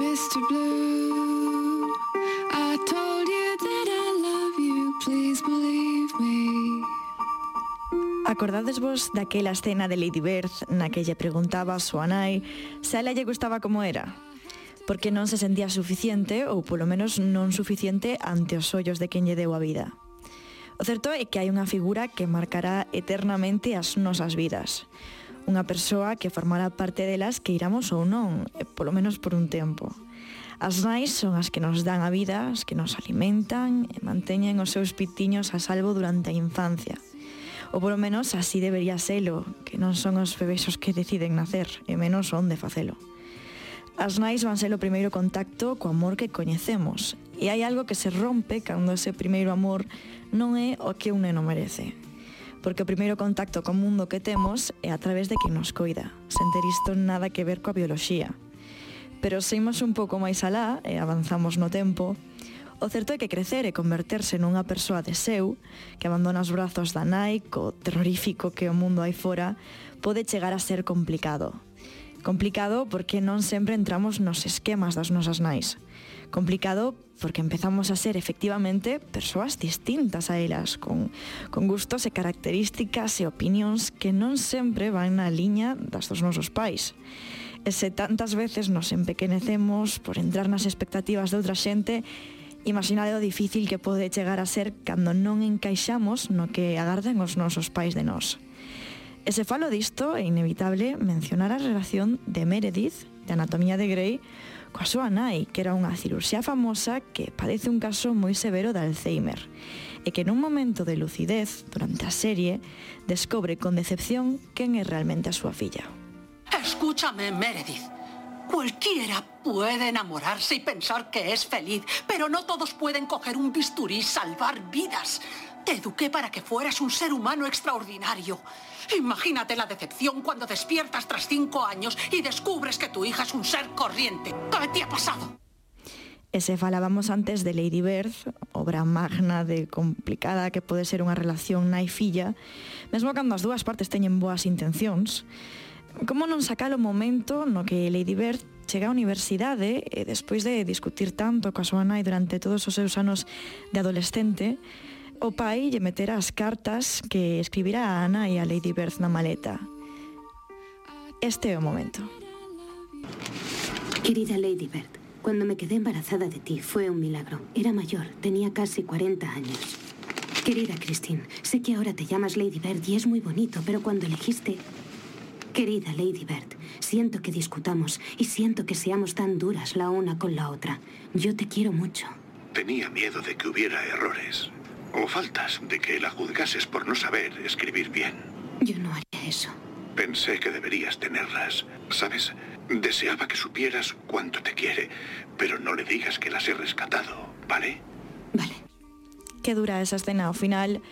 Mr. Blue, I told you that I love you, please believe me. Acordades vos daquela escena de Lady Bird na que lle preguntaba a súa nai se a ela lle gustaba como era? Porque non se sentía suficiente, ou polo menos non suficiente ante os ollos de quen lle deu a vida. O certo é que hai unha figura que marcará eternamente as nosas vidas unha persoa que formará parte delas que iramos ou non, eh, polo menos por un tempo. As nais son as que nos dan a vida, as que nos alimentan e manteñen os seus pitiños a salvo durante a infancia. Ou polo menos así debería selo, que non son os bebexos que deciden nacer, e menos onde facelo. As nais van ser o primeiro contacto co amor que coñecemos, e hai algo que se rompe cando ese primeiro amor non é o que un neno merece, porque o primeiro contacto co mundo que temos é a través de quen nos coida, sen ter isto nada que ver coa bioloxía. Pero se imos un pouco máis alá e avanzamos no tempo, O certo é que crecer e converterse nunha persoa de seu, que abandona os brazos da nai co terrorífico que o mundo hai fora, pode chegar a ser complicado. Complicado porque non sempre entramos nos esquemas das nosas nais. Complicado porque empezamos a ser efectivamente persoas distintas a elas, con, con gustos e características e opinións que non sempre van na liña das dos nosos pais. E se tantas veces nos empequenecemos por entrar nas expectativas de outra xente, imaginade o difícil que pode chegar a ser cando non encaixamos no que agardan os nosos pais de nós. E se falo disto, é inevitable mencionar a relación de Meredith, de Anatomía de Grey, coa súa nai, que era unha cirurxía famosa que padece un caso moi severo de Alzheimer, e que nun momento de lucidez, durante a serie, descobre con decepción quen é realmente a súa filla. Escúchame, Meredith. Cualquiera puede enamorarse y pensar que es feliz, pero no todos pueden coger un bisturí y salvar vidas. Te eduqué para que fueras un ser humano extraordinario. Imagínate la decepción cuando despiertas tras cinco años y descubres que tu hija es un ser corriente. ¿Qué te ha pasado? Ese falábamos antes de Lady Bird, obra magna de complicada que pode ser unha relación nai filla, mesmo cando as dúas partes teñen boas intencións. Como non sacar o momento no que Lady Bird chega á universidade e despois de discutir tanto coa súa nai durante todos os seus anos de adolescente, o pai lle metera as cartas que escribirá a Ana e a Lady Bird na maleta. Este é o momento. Querida Lady Bird, cuando me quedé embarazada de ti fue un milagro. Era mayor, tenía casi 40 años. Querida Christine, sé que ahora te llamas Lady Bird y es muy bonito, pero cuando elegiste Querida Lady Bird, siento que discutamos y siento que seamos tan duras la una con la otra. Yo te quiero mucho. Tenía miedo de que hubiera errores o faltas, de que la juzgases por no saber escribir bien. Yo no haría eso. Pensé que deberías tenerlas. ¿Sabes? Deseaba que supieras cuánto te quiere, pero no le digas que las he rescatado, ¿vale? Vale. Que dura esa escena ao final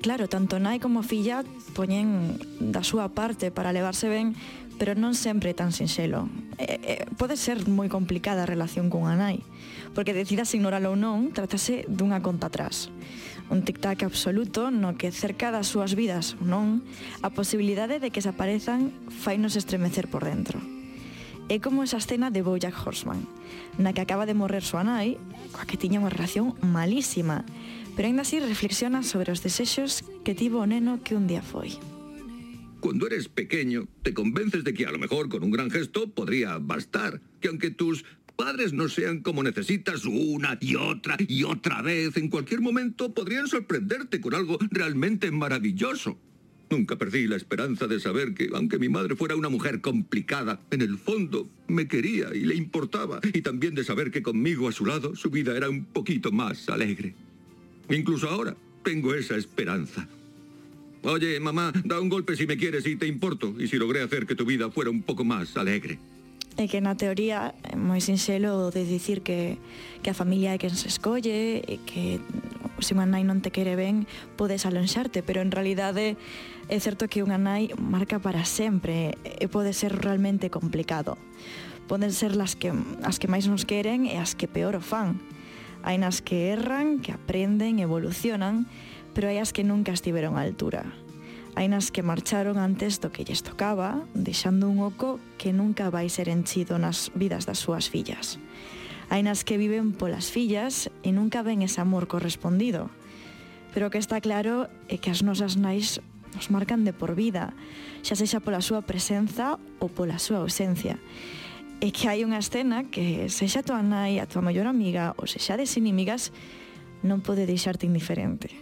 Claro, tanto nai como filla poñen da súa parte para levarse ben, pero non sempre tan sinxelo. Eh, eh, pode ser moi complicada a relación cunha nai, porque decidas ignorar ou non, tratase dunha conta atrás. Un tic-tac absoluto no que cerca das súas vidas ou non, a posibilidade de que se aparezan fainos estremecer por dentro. É como esa escena de Bojack Horseman, na que acaba de morrer súa nai, coa que tiña unha relación malísima, pero ainda así reflexiona sobre os desexos que tivo o neno que un día foi. Cuando eres pequeño, te convences de que a lo mejor con un gran gesto podría bastar, que aunque tus padres no sean como necesitas una y otra y otra vez, en cualquier momento podrían sorprenderte con algo realmente maravilloso. Nunca perdí la esperanza de saber que, aunque mi madre fuera una mujer complicada, en el fondo me quería y le importaba, y también de saber que conmigo a su lado su vida era un poquito más alegre. Incluso ahora tengo esa esperanza. Oye, mamá, da un golpe si me quieres y te importo, y si logré hacer que tu vida fuera un pouco máis alegre. É que na teoría moi sinxelo de dicir que, a familia é quen se escolle que se unha nai non te quere ben, podes alonxarte, pero en realidade é certo que unha nai marca para sempre e pode ser realmente complicado. Poden ser las que, as que máis nos queren e as que peor o fan. Hai nas que erran, que aprenden, evolucionan, pero hai as que nunca estiveron á altura. Hai nas que marcharon antes do que lles tocaba, deixando un oco que nunca vai ser enchido nas vidas das súas fillas. Hai nas que viven polas fillas e nunca ven ese amor correspondido. Pero o que está claro é que as nosas nais nos marcan de por vida, xa sexa pola súa presenza ou pola súa ausencia. É que hai unha escena que sexa a tua nai, a tua maior amiga ou sexa des inimigas, non pode deixarte indiferente.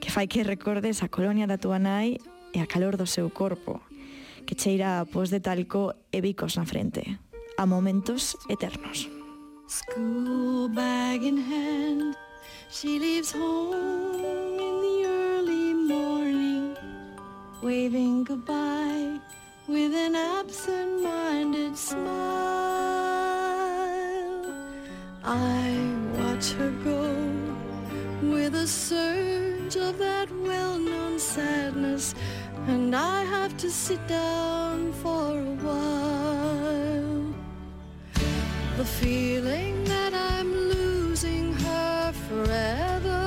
Que fai que recordes a colonia da tua nai e a calor do seu corpo, que cheira a pos de talco e bicos na frente, a momentos eternos. School bag in hand, she leaves home in the early morning, waving goodbye with an absent-minded smile. I watch her go with a surge of that well-known sadness, and I have to sit down for a while. The feeling that I'm losing her forever,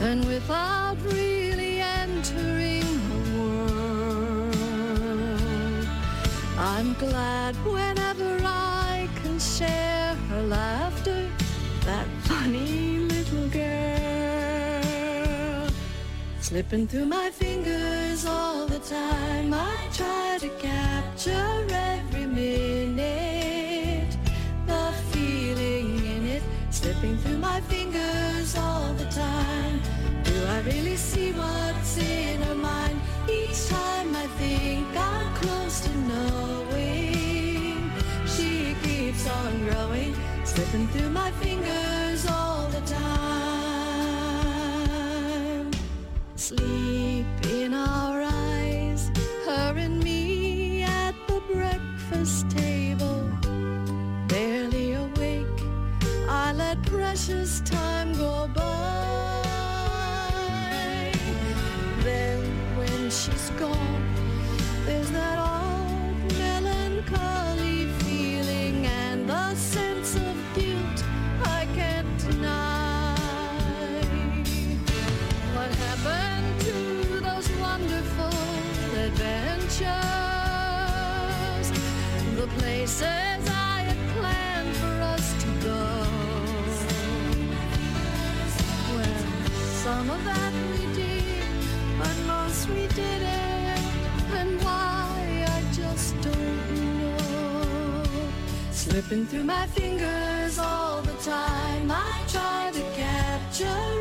and without really entering her world, I'm glad whenever I can share her laughter, that funny little girl. Slipping through my fingers all the time, I try to capture every minute. Growing, slipping through my fingers all the time. Sleep in our eyes, her and me at the breakfast table. Barely awake, I let precious time go by. Then when she's gone, adventures? The places I had planned for us to go. Well, some of that we did, but most we didn't. And why, I just don't know. Slipping through my fingers all the time, I try to capture